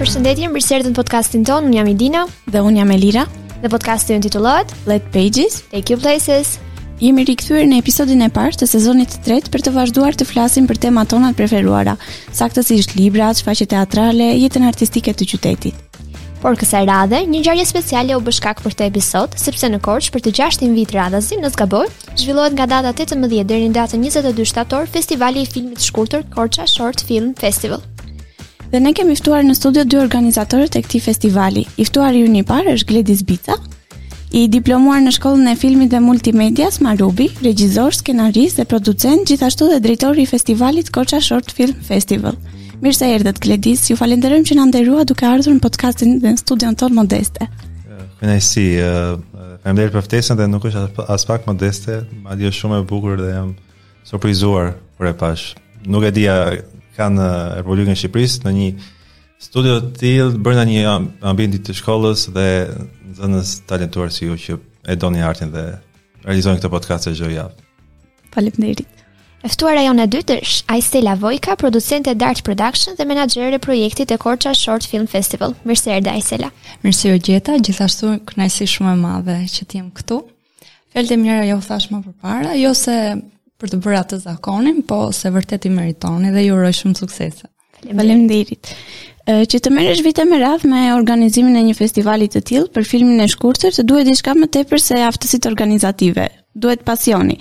Përshëndetje, mirë se erdhët në podcastin tonë. Unë jam Edina dhe unë jam Elira. Dhe podcasti jonë titullohet Let Pages Take You Places. Jemi rikthyer në episodin e parë të sezonit të tretë për të vazhduar të flasim për temat tona të preferuara. saktësisht librat, shfaqjet teatrale, jetën artistike të qytetit. Por kësaj radhe, një ngjarje speciale u bë shkak për këtë episod, sepse në Korçë për të gjashtin vit radhazi në mos gaboj, zhvillohet nga data 18 deri në datën 22 shtator Festivali i Filmit të Shkurtër Korça Short Film Festival. Dhe ne kemi ftuar në studio dy organizatorët e këtij festivali. I ftuari ynë i parë është Gledis Bica, I diplomuar në Shkollën e Filmit dhe Multimedias Marubi, regjisor, skenarist dhe producent, gjithashtu dhe drejtor i festivalit Korça Short Film Festival. Mirë se erdhët Gledis, ju falenderojmë që na nderuat duke ardhur në podcastin dhe në studion tonë modeste. Kënaqësi, faleminderit për ftesën dhe nuk është aspak modeste, madje është shumë e bukur dhe jam surprizuar kur e pashë. Nuk e dija që ka në Republikën e Shqipërisë një Studio të tillë brenda një ambienti të shkollës dhe nxënës të talentuar si ju që e doni artin dhe realizoni këto podcaste çdo javë. Faleminderit. E ftuara jonë e dytë është Aistela Vojka, producente e Dart Production dhe menaxhere e projektit të Korça Short Film Festival. Mirë se erdhe Aistela. Mirë se ju gjeta, gjithashtu kënaqësi shumë e madhe që të jem këtu. Fjalët e mira jua thashë më përpara, jo se për të bërë atë zakonin, po se vërtet i meritoni dhe ju uroj shumë suksese. Faleminderit. Që të merresh vite me radhë me organizimin e një festivali të tillë për filmin e shkurtër, të duhet diçka më tepër se aftësitë organizative. Duhet pasioni.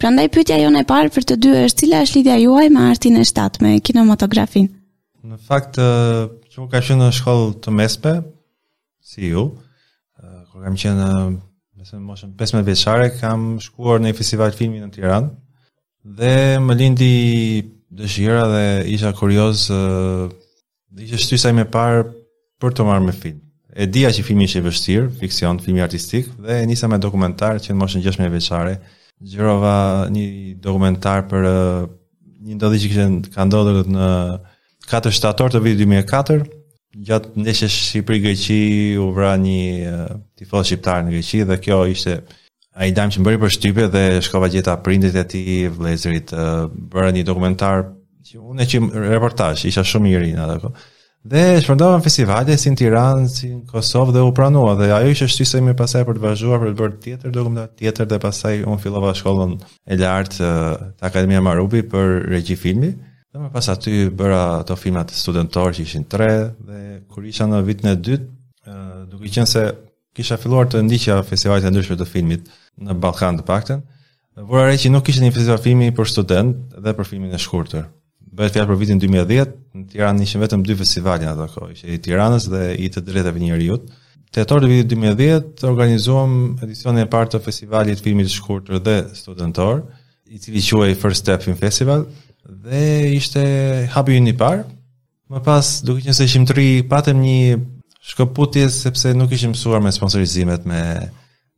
Prandaj pyetja jonë e parë për të dy është cila është lidhja juaj me artin e shtatë, me kinematografin? Në fakt, ka qenë në shkollë të mesme, si ju, kur kam qenë në moshën 15 vjeçare, kam shkuar në një festival filmi në Tiranë, Dhe më lindi dëshira dhe isha kurioz uh, ishte shtysa ime parë për t'u marrë me film. E dija që filmi ishte i vështirë, fiksion, filmi artistik dhe e nisa me dokumentar që në moshën 16 vjeçare. Xhirova një dokumentar për uh, një ndodhi që kishte ka ndodhur në 4 shtator të vitit 2004, gjatë ndeshjes Shqipëri-Greqi u vra një tifoz shqiptar në Greqi dhe kjo ishte ideja që më bëri përshtypje dhe shkova gjeta prindërit e tij, vëllezërit, bëra një dokumentar që unë e quaj reportazh, isha shumë i ri në atë kohë. Dhe e shpërndava në festivale si në Tiranë, si në Kosovë dhe u pranua dhe ajo ishte shtysa ime pasaj për të vazhduar për të bërë tjetër dokumentar tjetër dhe pasaj unë fillova shkollën e lartë te Akademia Marubi për regji filmi. Dhe më pas aty bëra ato filmat studentorë që ishin tre, dhe kur isha në vitin e dytë, duke qenë se kisha filluar të ndiqja festivalet e ndryshme të filmit në Ballkan të paktën, vura re që nuk kishte një festival filmi për studentët dhe për filmin e shkurtër. Bëhet fjalë për vitin 2010, në Tiranë ishin vetëm dy festivale ato kohë, ishte i Tiranës dhe i të drejtave të njeriut. Tetor të vitit 2010 organizuam edicionin e parë të festivalit të filmit të shkurtër dhe studentor, i cili u quajt First Step Film Festival, dhe ishte hapi ynë i parë, më pas duke qenë se ishim të rinj, patëm një shkëputje sepse nuk ishim mësuar me sponsorizimet me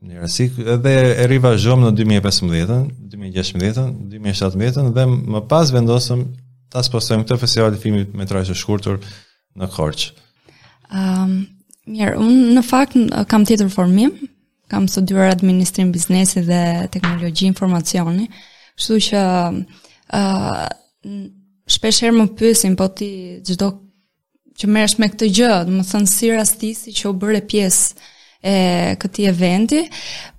një rësik, dhe e rivazhduam në 2015, 2016, 2017, dhe më pas vendosëm ta spostojmë këtë festival të filmit metrazh shkurtër në Korçë. Um, mirë, unë në fakt kam tjetër formim, Kam studuar administrim biznesi dhe teknologji informacioni, kështu që ë uh, shpesh herë më pyesin po ti ç'do që merresh me këtë gjë, domethënë si rastisi që u bëre pjesë e këtij eventi,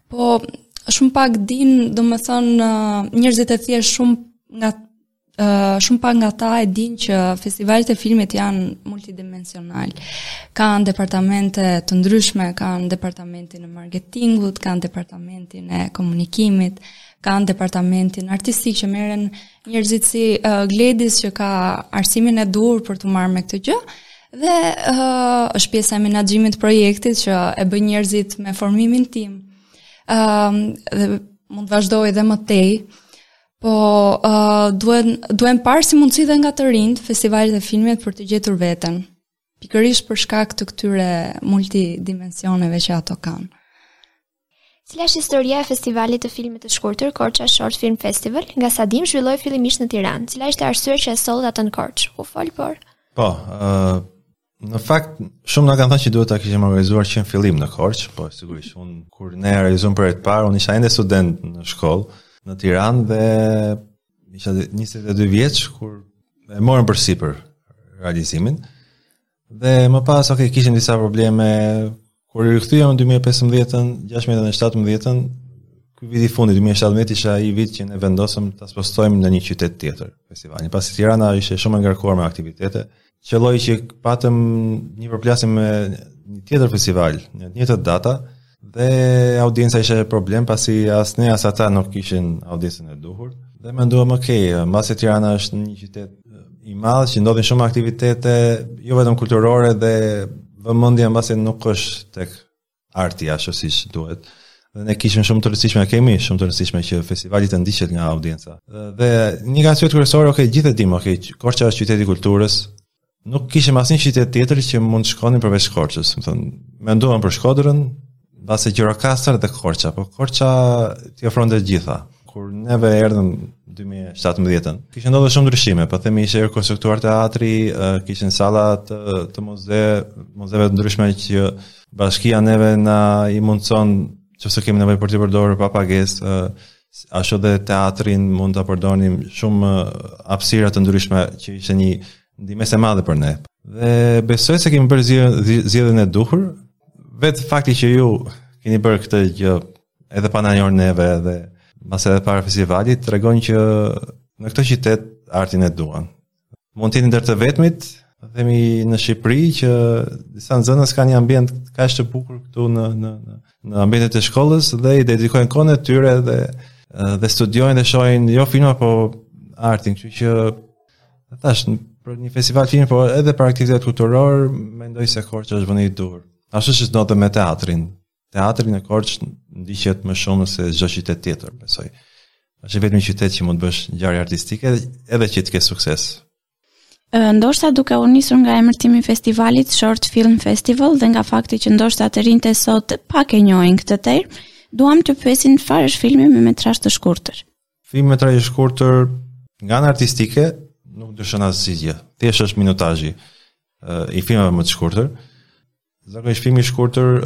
po shumë pak dinë, domethënë njerëzit e thjeshtë shumë nga Uh, shumë pak nga ta e dinë që festivalet e filmit janë multidimensionale. Kanë departamente të ndryshme, kanë departamentin e marketingut, kanë departamentin e komunikimit, kanë departamentin artistik që merren njerëzit si uh, Gledis që ka arsimin e duhur për t'u marrë me këtë gjë dhe uh, është pjesa e menaxhimit të projektit që e bëjnë njerëzit me formimin tim. Ëm uh, dhe mund të vazhdoj edhe më tej. Po, uh, duhen, duhen parë si mundësi edhe nga të rinjtë festivalet e filmit për të gjetur veten. Pikërisht për shkak të këtyre multidimensioneve që ato kanë. Cila është historia e festivalit të filmit të shkurtër Korça Short Film Festival? Nga sa dimë, u zhvillua fillimisht në Tiranë. Cila ishte arsyeja që e solli atë në Korçë? U fol por. Po, ë uh, Në fakt, shumë na kanë thënë që duhet ta kishim organizuar që në fillim në Korçë, po sigurisht kur ne e realizuam për herë të parë, unë isha ende student në shkollë në Tiranë dhe isha 22 vjeç kur e morëm përsipër realizimin. Dhe më pas, ok, kishim disa probleme, Kur u rikthyem në 2015-ën, 16-ën dhe 17-ën, ky vit i fundit 2017 ishte ai vit që ne vendosëm ta spostojmë në një qytet tjetër festivalin. Pasi Tirana ishte shumë e ngarkuar me aktivitete, qëlloi që patëm një përplasje me një tjetër festival në të njëjtat data dhe audienca ishte problem pasi as ne as ata nuk kishin audiencën e duhur. Dhe menduam, ok, mbase Tirana është një qytet i madh që ndodhin shumë aktivitete jo vetëm kulturore dhe vëmendja mbase nuk është tek arti ashtu siç duhet. Dhe ne kishim shumë të rëndësishme, kemi shumë të rëndësishme që festivali të ndiqet nga audienca. Dhe një nga arsyet kryesore, okay, gjithë e dimë, okay, Korça është qyteti i kulturës. Nuk kishim asnjë qytet tjetër që mund të shkonim përveç Korçës. Domethënë, menduam për Shkodrën, Mbase Gjirokastër dhe Korça, po Korça t'i ofronte të gjitha. Kur neve erdhëm 2017-ën, kishin ndodhur shumë ndryshime, po themi ishte rekonstruktuar teatri, kishin salla të, të muze, muzeve të ndryshme që bashkia neve na i mundëson qoftë se kemi nevojë për t'i përdorur pa pagesë, ashtu dhe teatrin mund ta përdornim shumë hapësira të ndryshme që ishte një ndihmë e madhe për ne. Dhe besoj se kemi bërë zgjedhjen e duhur, vetë fakti që ju keni bërë këtë gjë edhe pa na njohur neve edhe pas edhe para festivalit tregon që në këtë qytet artin e duan. Mund të jeni ndër të vetmit, themi në Shqipëri që disa nxënës kanë një ambient kaq të bukur këtu në në në ambientet e shkollës dhe i dedikojnë kohën e tyre dhe dhe studiojnë dhe shohin jo filma po artin, kështu që Thashë për një festival film, por edhe për aktivitet kulturor, mendoj se Korça është vendi i duhur. Ashtu siç ndodh dhe me teatrin. Teatri në Korçë ndiqet më shumë se çdo qytet tjetër, besoj. Është i vetmi qytet që mund të bësh ngjarje artistike edhe që të ketë sukses. Ndoshta duke u nisur nga emërtimi i festivalit Short Film Festival dhe nga fakti që ndoshta të rinjtë sot pak e njohin këtë term, duam të pyesim çfarë është filmi me metrazh të shkurtër. Filmi me metrazh të shkurtër nga ana artistike nuk ndryshon asgjë. Thjesht është minutazhi i filmave më i shkurtër. Zakonisht filmi i shkurtër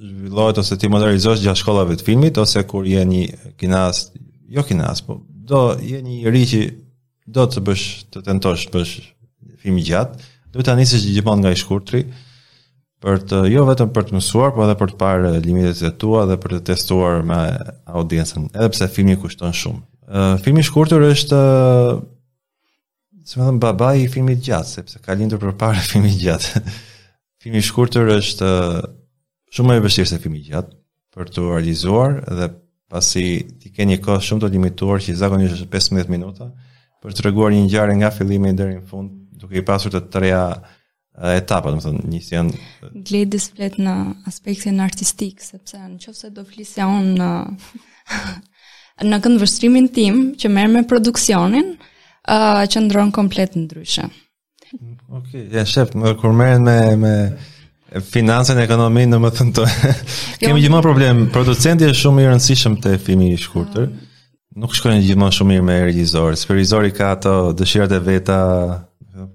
zhvillohet ose t'i modernizosh gjatë shkollave të filmit ose kur je një kineast, jo kineast, po do jesh një i ri që do të bësh të tentosh të bësh film të gjatë, duhet ta nisësh gjithmonë nga i shkurtri. për të jo vetëm për të mësuar, por edhe për të parë limitet e tua dhe për të testuar me audiencën, edhe pse filmi kushton shumë. Uh, filmi i shkurtër është uh, si me thënë babai i filmit të gjatë, sepse ka lindur përpara filmit të gjatë. filmi i shkurtër është uh, shumë më i vështirë se filmi i gjatë për t'u realizuar dhe pasi ti ke një kohë shumë të limituar që zakonisht është 15 minuta për të treguar një ngjarje nga fillimi deri në fund, duke i pasur të treja etapa, domethënë, një si janë Gledis flet në aspektin artistik, sepse në qoftë se do flisja unë në në këndvështrimin tim që merrem me produksionin, ë uh, qëndron komplet ndryshe. Okej, okay, ja sheh, ne kur merremi me me financën e ekonominë, domethënë të jo, kemi gjithmonë problem. Producenti është shumë i rëndësishëm te filmi i shkurtër. Uh, nuk shkojnë gjithmonë shumë mirë me regjizor. Se regjizori ka ato dëshirat e veta,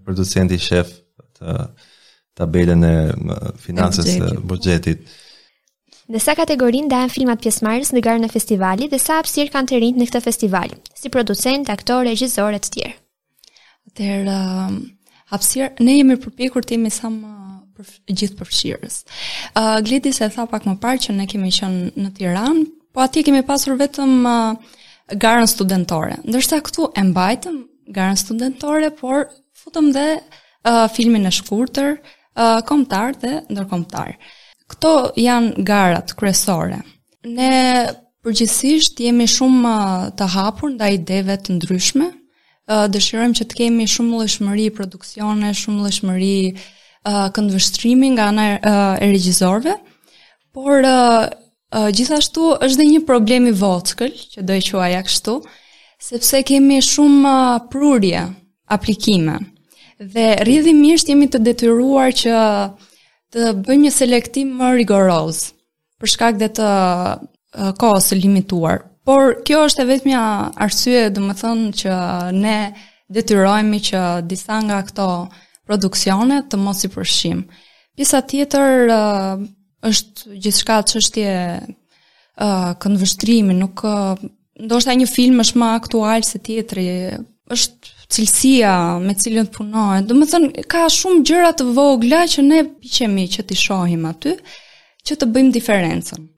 producenti sheh te tabelën e financës, buxhetit. Në sa kategori ndahen filmat pjesëmarrës në garën e festivalit dhe sa hapësirë kanë të rinjtë në këtë festival, si producent, aktorë, regjizorë e të tjerë? Atëherë uh, hapësirë ne jemi përpjekur të jemi sa më për gjithë përfshirës. Ë uh, Gledisi e tha pak më parë që ne kemi qenë në Tiranë, po atje kemi pasur vetëm uh, garën studentore. Ndërsa këtu e mbajtëm garën studentore, por futëm dhe uh, filmin e shkurtër, uh, kombëtar dhe ndërkombëtar. Këto janë garat kryesore. Ne Përgjithësisht jemi shumë të hapur ndaj ideve të ndryshme. Dëshirojmë që të kemi shumë llojshmëri produksione, shumë llojshmëri këndvështrimi nga ana e regjizorëve. Por gjithashtu është dhe një problem i vockël, që do e quaja kështu, sepse kemi shumë prurje aplikime. Dhe rrjedhimisht jemi të detyruar që të bëjmë një selektim më rigoroz. për shkak dhe të kohës së limituar. Por kjo është e vetmja arsye, domethënë që ne detyrohemi që disa nga këto produksione të mos i përfshijmë. Pjesa tjetër uh, është gjithçka çështje uh, këndvështrimi, nuk uh, ndoshta një film është më aktual se tjetri, është cilësia me të cilën punohet. Domethënë, ka shumë gjëra të vogla që ne përpiqemi që t'i shohim aty, që të bëjmë diferencën.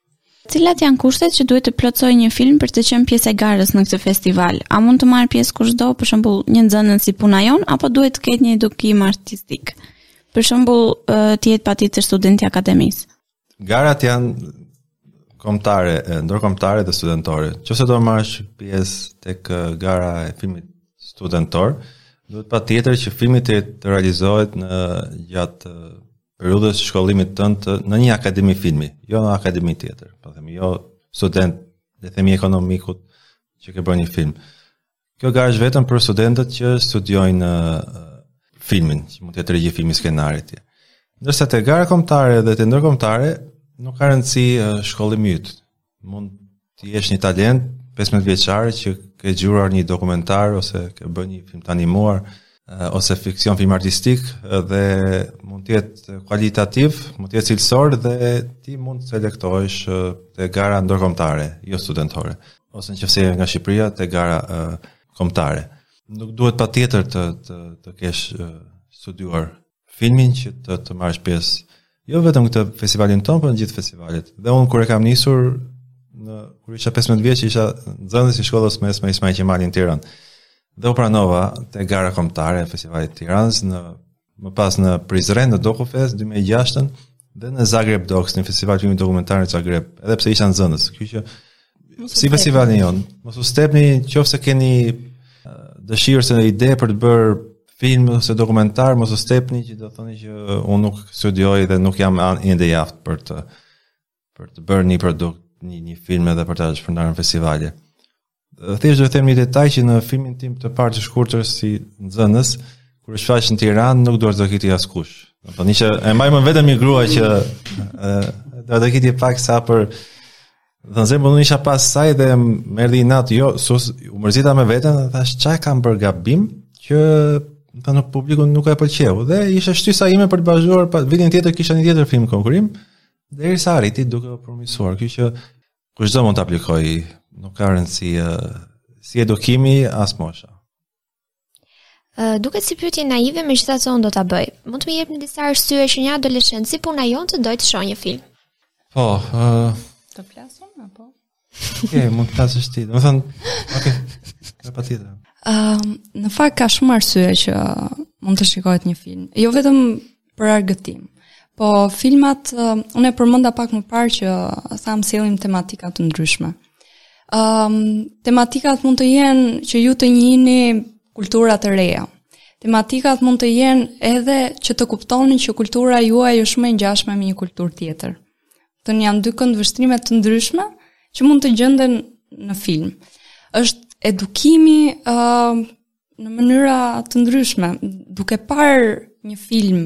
Cilat janë kushtet që duhet të plotësojë një film për të qenë pjesë e garës në këtë festival? A mund të marrë pjesë kushdo, për shembull, një nxënës si puna jonë apo duhet të ketë një edukim artistik? Për shembull, të jetë patjetër student i akademisë. garat janë kombëtare, ndërkombëtare dhe studentore. Qoftë se do marrësh pjesë tek gara e filmit studentor, duhet patjetër që filmi të realizohet në gjatë periudhës së shkollimit tënd të, në një akademi filmi, jo në akademi tjetër, po them jo student, le të themi i ekonomikut që ke bërë një film. Kjo garë është vetëm për studentët që studiojnë filmin, që mund të jetë regji filmi skenari ti. Ndërsa te gara kombëtare dhe te ndërkombëtare nuk ka rëndësi shkollimi yt. Mund të jesh një talent 15 vjeçar që ke xhiruar një dokumentar ose ke bërë një film të animuar ose fiksion film artistik dhe mund të jetë kualitativ, mund të jetë cilësor dhe ti mund të selektohesh te gara ndërkombëtare, jo studentore. ose në qoftë se je nga Shqipëria te gara uh, kombëtare. Nuk duhet patjetër të, të, të kesh uh, studuar filmin që të, të marrësh pjesë jo vetëm këtë festivalin tonë, për po në gjithë festivalet. Dhe unë kur e kam nisur, në, kur isha 15 vjeç, isha nxënës i shkollës mesme Ismail Qemali në Tiranë. Dhe u pranova te gara kombëtare e festivalit Tiranës në më pas në Prizren në Dokufest 2006-ën dhe në ZagrebDox, në festival filmi dokumentar në Zagreb, edhe pse isha nxënës. Kështu që si festivali jonë, mos u stepni qoftë se keni dëshirë ose ide për të bërë film ose dokumentar, mos u stepni që do thoni që unë nuk studioj dhe nuk jam ende i aftë për të për të bërë një produkt, një një film edhe për ta shpërndarë në festivale. Thjesht do të them një detaj që në filmin tim të parë të shkurtër si nxënës, kur u shfaq në Tiranë nuk duartrokiti askush. Domethënë e mbaj mend vetëm një grua që ë duartrokiti pak sa për Ta zëmë unë isha pas saj dhe më erdhi inat jo, sus, u mërzita me veten dhe thashë çka kam bërë gabim që domethënë publiku nuk e pëlqeu dhe ishte shtysa ime për të vazhduar, vitin tjetër kisha një tjetër film konkurrim Derisa arriti duke u përmirësuar, kështu që kushdo mund të aplikojë, nuk ka rëndësi as edukimi as mosha. Uh, duket si pyetje naive megjithatë unë do ta bëj. Mund të më jepni disa arsye që një adoleshent si puna jonë të dojë të shohë një film? Po, uh, të flasim, apo? Okej, okay, mund të flasësh ti. Domethënë, okay. Po patjetër. Um, në fakt ka shumë arsye që mund të shikohet një film. Jo vetëm për argëtim. Po filmat, um, unë e përmenda pak më parë që thamë sjellim tematika të ndryshme. Um, tematikat mund të jenë që ju të njihni kultura të reja. Tematikat mund të jenë edhe që të kuptoni që kultura juaj është shumë e ngjashme me një kulturë tjetër. Këto janë dy këndvështrime të ndryshme që mund të gjenden në film. Është edukimi uh, në mënyra të ndryshme, duke parë një film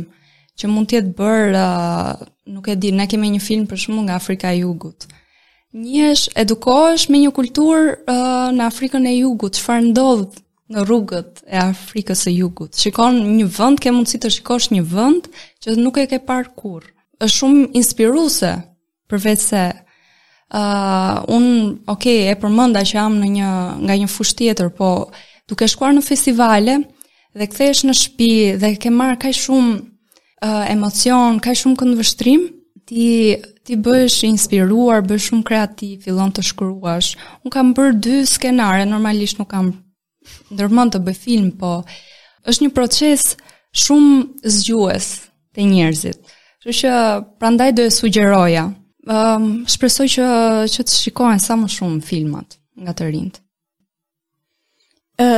që mund të jetë bërë, uh, nuk e di, ne kemi një film për shembull nga Afrika e Jugut. Njihesh, edukohesh me një kulturë uh, në Afrikën e Jugut, çfarë ndodh në rrugët e Afrikës së Jugut. Shikon një vend, ke mundësi të shikosh një vend që nuk e ke parë kurrë. Është shumë inspiruese përveçse uh, unë ok e përmenda që jam në një nga një fushë tjetër, po duke shkuar në festivale dhe kthehesh në shtëpi dhe ke marrë kaq shumë uh, emocion, ka shumë këndvështrim, ti ti bëhesh inspiruar, bëhesh shumë kreativ, fillon të shkruash. Unë kam bërë dy skenare, normalisht nuk kam ndërmend të bëj film, po është një proces shumë zgjues te njerëzit. Kështu që prandaj do e sugjeroja. Ëm um, shpresoj që që të shikohen sa më shumë filmat nga të rinjtë.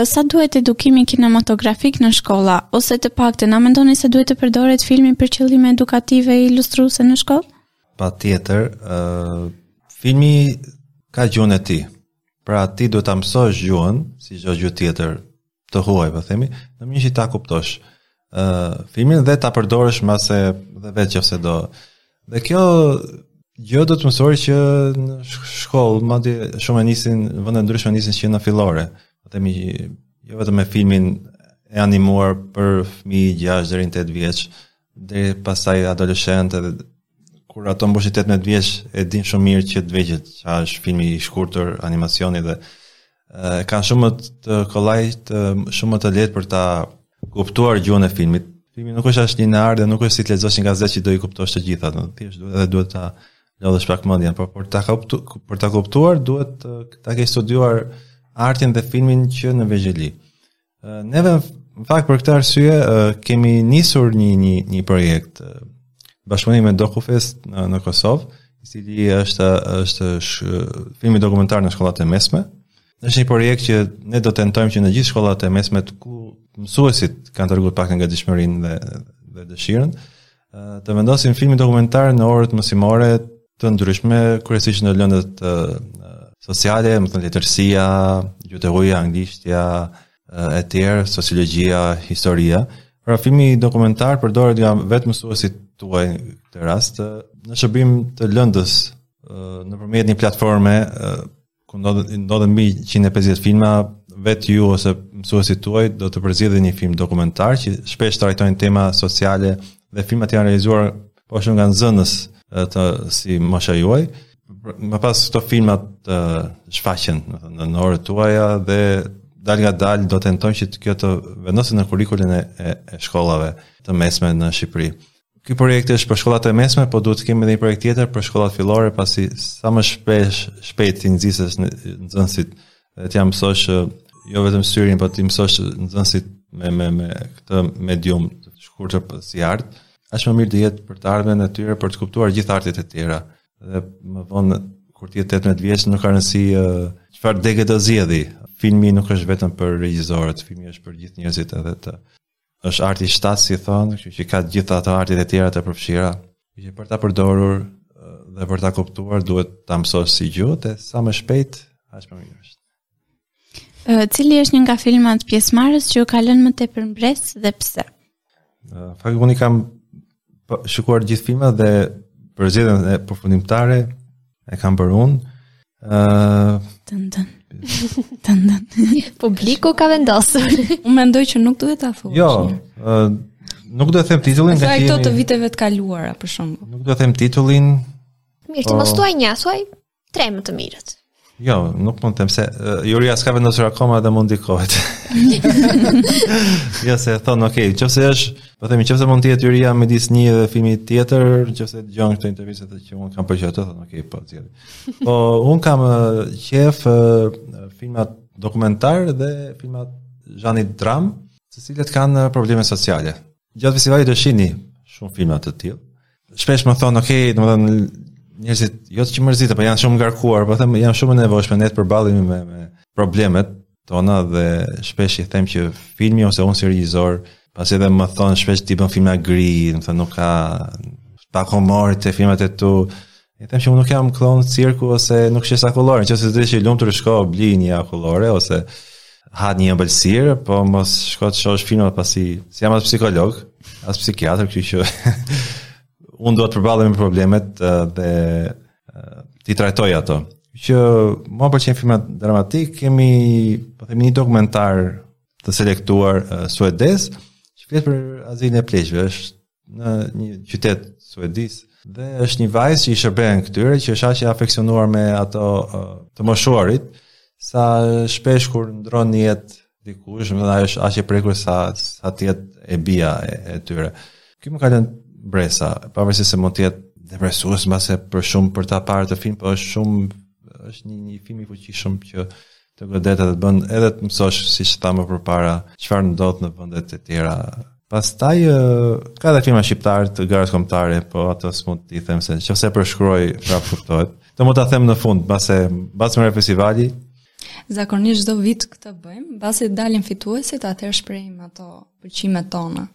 sa duhet edukimi kinematografik në shkolla, ose të paktën a mendoni se duhet të përdoret filmi për qëllime edukative e ilustruese në shkollë? Patjetër, uh, filmi ka gjuhën e tij, pra ti duhet ta mësosh gjuhën, si çdo gjuhë tjetër të huaj, po themi, në mënyrë që ta kuptosh. filmin dhe ta përdorësh mbase dhe vetë nëse do. Dhe kjo gjë do të mësohet që në shkollë madje shumë e nisin vende ndryshme nisin që në fillore. Po themi jo vetëm me filmin e animuar për fëmijë 6 deri në 8 vjeç, deri pastaj adoleshentë dhe kur ato mbushin 18 vjeç e din shumë mirë që të vegjël çfarë është filmi i shkurtër, animacioni dhe kanë shumë më të kollajtë shumë më të lehtë për ta kuptuar gjuhën e filmit. Filmi nuk është aq linear dhe nuk është si të lexosh një gazetë që do i kuptosh të gjitha, do thjesht duhet edhe duhet ta lodhësh pak mendjen, por për ta kuptuar, për ta kuptuar duhet ta kesh studiuar artin dhe filmin që në vegjëli. Neve në fakt për këtë arsye kemi nisur një një një projekt bashkëpunim me Dokufest në, në Kosovë, i cili është është sh, filmi dokumentar në shkollat e mesme. Është një projekt që ne do tentojmë që në gjithë shkollat e mesme ku mësuesit kanë treguar pak gatishmërinë dhe dhe dëshirën, Të vendosin filmin dokumentar në orët mësimore të ndryshme, kryesisht në lëndët sociale, me thënë letërsia, gjuhët e huaja, anglishtja, e tjerë, sociologjia, historia. Pra filmi dokumentar përdoret nga vetë mësuesit tuaj këtë rast në shërbim të lëndës nëpërmjet një platforme ku ndodhen mbi 150 filma, vetë ju ose mësuesit tuaj do të përzgjedhin një film dokumentar që shpesh trajtojnë tema sociale dhe filmat janë realizuar po ashtu nga nxënës të si mosha juaj. Më pas këto filma të shfaqen në, në orët tuaja dhe dalëngadalë do të tentojmë që kjo të vendoset në kurrikulën e, e, e shkollave të mesme në Shqipëri. Ky projekt është për shkollat e mesme, po duhet të kemi edhe një projekt tjetër për shkollat fillore, pasi sa më shpesh shpejt t'i nxisësh nxënësit dhe t'i mësosh jo vetëm syrin, por t'i mësosh nxënësit me me me këtë medium të shkurtër po si art, aq më mirë të jetë për të ardhmen e tyre për të kuptuar gjithë artet e tjera. Dhe më vonë kur ti je 18 vjeç nuk ka rëndësi çfarë uh, degë do zgjedhë. Filmi nuk është vetëm për regjisorët, filmi është për gjithë njerëzit edhe të është arti i shtatë si thonë, kështu që ka të gjitha ato artet e tjera të përfshira. Që për ta përdorur dhe për ta kuptuar duhet ta mësosh si gjuhë dhe sa më shpejt aq më mirë është. Cili është një nga filmat pjesëmarrës që ju ka lënë më tepër mbresë dhe pse? Në fakt unë kam po, shikuar gjithë filmat dhe për zgjedhjen përfundimtare e kam bërë unë. Ëh, uh, dun dun. Dun dun. Publiku ka vendosur. Unë mendoj që nuk duhet ta thuash. Jo, ëh, uh, nuk do të them titullin nga këto të viteve të kaluara për shemb. Nuk do të them titullin. Mirë, ti mos po. thuaj një, thuaj Tre më të mirët. Jo, nuk mund të them se uh, Juria s'ka vendosur akoma dhe mund të ndikohet. jo se thonë, okay, në qoftë se është, po themi në qoftë se mund të jetë Juria midis një dhe filmi tjetër, në qoftë se dëgjon këtë intervistë që unë kam për çfarë të thonë, okay, po tjetër. Po unë kam uh, qejf uh, filmat dokumentarë dhe filmat e zhanrit dramë, të cilët kanë uh, probleme sociale. Gjatë festivalit do shihni shumë filma të tillë. Shpesh më thonë, "Ok, domethënë njerëzit jo që mërziten, po janë shumë të ngarkuar, po them janë shumë të nevojshme ne të përballemi me, me problemet tona dhe shpesh i them që filmi ose unë si regjisor, pasi edhe më thonë shpesh ti bën filma gri, domethënë nuk ka pak humor te filmat e tu, I them që unë nuk jam klloun cirku ose nuk shes akullore, në qoftë se do të jesh i lumtur shko bli një akullore ose ha një ëmbëlsirë, po mos shko të shohësh filma pasi s'jam as psikolog, as psikiatër, kështu që unë dua të përballem me problemet dhe t'i trajtoj ato. Kështu që më pëlqejnë filmat dramatikë, kemi po themi një dokumentar të selektuar uh, suedez, që flet për azilin e pleqve, është në një qytet suedez dhe është një vajzë që i shërben këtyre që është aq e afeksionuar me ato të moshuarit sa shpesh kur ndërron jetë dikush, domethënë është aq e prekur sa sa të jetë e bija e, e tyre. Ky më ka lënë mbresa, pavarësisht se mund të jetë depresues mbase për shumë për ta parë atë film, por është shumë është një një film i fuqishëm që të godet edhe të bën edhe të mësosh siç thamë më përpara çfarë ndodh në vendet e tjera. Pastaj ka edhe filma shqiptarë të garës kombëtare, po ato s'mund t'i them se në qoftë se përshkruaj prapë kuptohet. Po mund ta them në fund, mbasi mbaron festivali. Zakonisht çdo vit këtë bëjmë, mbasi dalin fituesit, atëherë shprehim ato pëlqimet tona.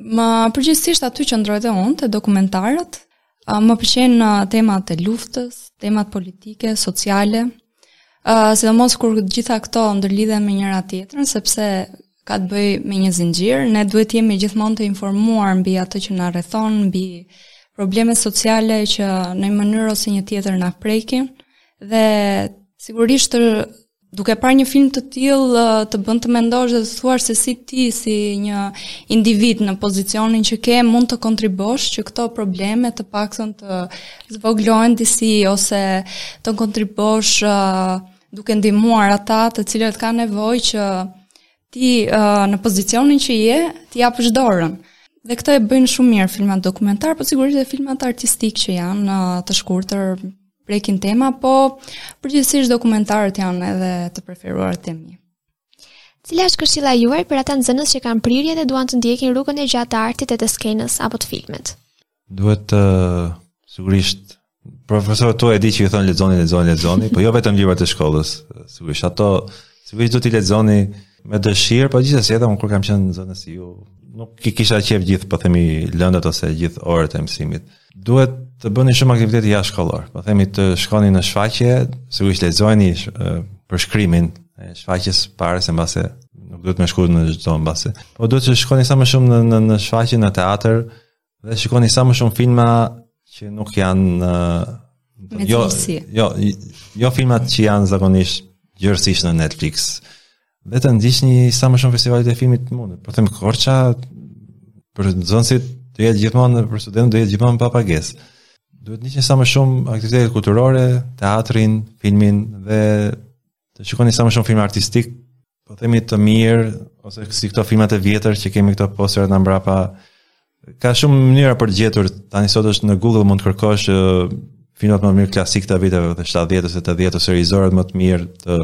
Po përgjithësisht aty qëndroj edhe unë te dokumentarët, më pëlqejnë temat e luftës, temat politike, sociale, Uh, sidomos kur gjitha këto ndërlidhen me njëra tjetrën, sepse ka të bëjë me një zinxhir, ne duhet të jemi gjithmonë të informuar mbi atë që na rrethon, mbi problemet sociale që në një mënyrë ose një tjetër na prekin dhe sigurisht duke parë një film të tillë të bën të mendosh dhe të thuash se si ti si një individ në pozicionin që ke mund të kontribuosh që këto probleme të paktën të Zvoglohen disi ose të kontribuosh uh, duke ndihmuar ata të cilët kanë nevojë që ti uh, në pozicionin që je, t'i japësh dorën. Dhe këtë e bëjnë shumë mirë filmat dokumentarë, po sigurisht edhe filmat artistikë që janë uh, të shkurtër prekin tema, po përgjithësisht dokumentarët janë edhe të preferuarit e mi. Cila është këshilla juaj për ata nxënës që kanë prirje dhe duan të ndjekin rrugën e gjatë të artit e të skenës apo të filmit? Duhet të sigurisht profesorët tuaj e di që ju thonë lexoni lexoni lexoni, po jo vetëm librat e shkollës. Sigurisht ato sigurisht do t'i lexoni me dëshirë, po gjithsesi edhe unë kur kam qenë nxënës si ju, nuk i kisha qejf gjithë, po themi lëndët ose gjithë orët e mësimit. Duhet të bëni shumë aktivitete jashtëshkollore. Po themi të shkoni në shfaqje, sigurisht lexojeni përshkrimin e shfaqjes para se mbase nuk duhet me shkuar në çdo mbase. Po duhet të shkoni sa më shumë në në, në shfaqje në teatër, dhe shikoni sa më shumë filma që nuk janë uh, jo, jo, jo filmat që janë zakonisht gjerësisht në Netflix dhe të ndiqni sa më shumë festivalet e filmit të mundë po themi Korça për nxënësit do jetë gjithmonë për studentët do jetë gjithmonë pa pagesë duhet të ndiqni sa më shumë aktivitetet kulturore teatrin, filmin dhe të shikoni sa më shumë filma artistikë, po themi të mirë ose si këto filmat e vjetër që kemi këto posterat na mbrapa. Ka shumë mënyra për të gjetur. Tani sot është në Google mund të kërkosh filmat më të mirë klasikë të viteve të 70 ose të 80 ose regjisorët më të mirë të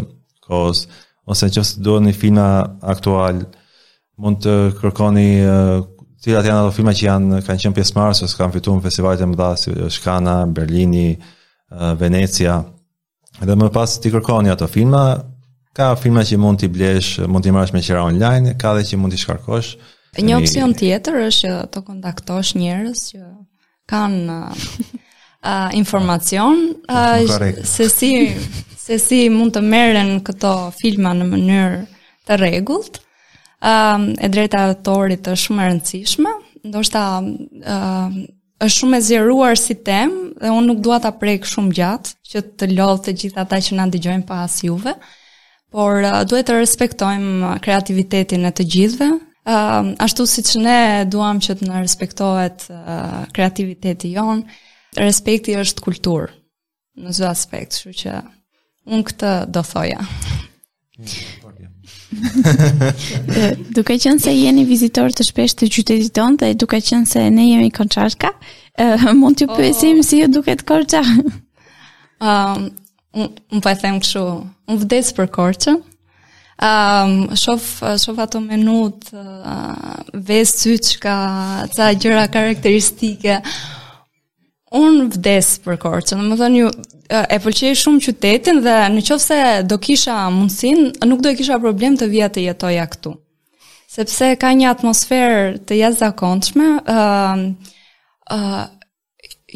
kohës ose nëse doni filma aktualë mund të kërkoni cilat janë ato filma që janë kanë qenë pjesëmarrës ose kanë fituar në festivalet e mëdha siç Kana, Berlini, Venecia. dhe më pas t'i kërkoni ato filma, ka filma që mund t'i blesh, mund t'i marrësh me qira online, ka dhe që mund t'i shkarkosh. Një opsion tjetër është që të kontaktosh njerëz që kanë uh, informacion uh, se si se si mund të merren këto filma në mënyrë të rregullt. Ëm uh, e drejta e autorit është shumë e rëndësishme, ndoshta ëm uh, është shumë e zgjeruar si temë dhe unë nuk dua ta prek shumë gjatë që të lodh të gjithë ata që na dëgjojnë pas juve. Por uh, duhet të respektojmë uh, kreativitetin e të gjithëve. Uh, ashtu siç ne duam që të na respektohet uh, kreativiteti jonë, respekti është kulturë. në çdo aspekt, kështu që un këtë do thoja. duke qenë se jeni vizitor të shpesh të qytetit tonë dhe duke qenë se ne jemi korçarka, uh, mund t'ju oh. pyesim oh. si ju duket Korça? um, unë po e them kështu, unë vdes për Korçën. Um, shof, shof ato menutë, uh, ves syçka, ca gjëra karakteristike, Un vdes për Korçën. Domethënë unë e pëlqej shumë qytetin dhe në qoftë se do kisha mundësin, nuk do e kisha problem të vija të jetoja këtu. Sepse ka një atmosferë të jashtëzakonshme, ë uh, ë uh,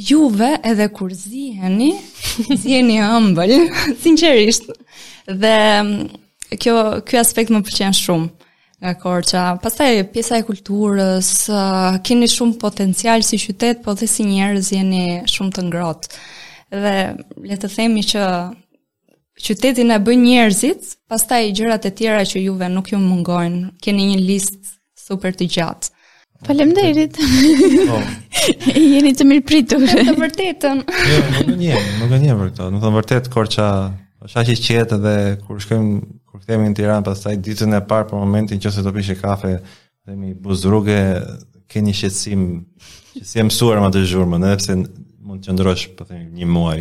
juve edhe kur ziheni, ziheni ëmbël, sinqerisht. Dhe kjo ky aspekt më pëlqen shumë. nga Korça. Pastaj pjesa e kulturës, uh, keni shumë potencial si qytet, po dhe si njerëz jeni shumë të ngrohtë. Dhe le të themi që qytetin e bëjnë njerëzit, pastaj gjërat e tjera që juve nuk ju mungojnë. Keni një listë super të gjatë. Faleminderit. Po. Jeni të mirëpritur. Të vërtetën. Jo, nuk e njem, nuk e njem për këtë. Domethënë vërtet Korça është aq e qetë dhe kur shkojmë kur kthehemi në Tiranë pastaj ditën e parë për momentin nëqoftëse do pish kafe po themi buzë rruge ke një shqetësim që s'je mësuar me atë zhurmën, edhe pse mund të qëndrosh po themi një muaj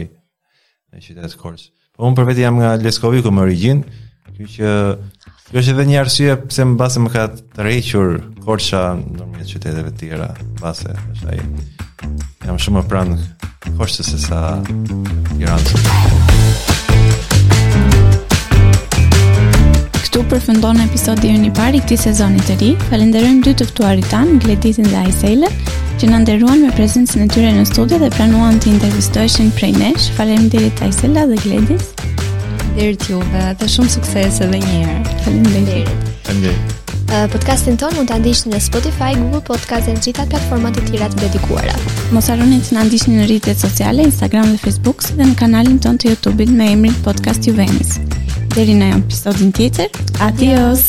në qytetin e Korçës. Po unë për vete jam nga Leskoviku me origjinë, kështu që kjo është edhe një arsye pse mbase më ka tërhequr Korça në ndryshim qyteteve të tjera, mbase se jam shumë më pranë Korçës se sa Tiranë. Këtu përfundon episodi i parë i këtij sezoni të ri. Falënderojmë dy të ftuarit tanë, Gledisin dhe Aiselën, që na nderuan me prezencën e tyre në studio dhe pranuan të intervistoheshin prej nesh. Faleminderit Aisela dhe Gledis. Faleminderit juve dhe shumë suksese edhe një herë. Faleminderit. Faleminderit. Uh, podcastin tonë mund ta ndiqni në Spotify, Google Podcast dhe në gjitha platformat e tjera të dedikuara. Mos harroni të na ndiqni në rrjetet sociale, Instagram dhe Facebook, si dhe në kanalin tonë të YouTube-it me emrin Podcast Juvenis. Deri në episodin tjetër. Adios.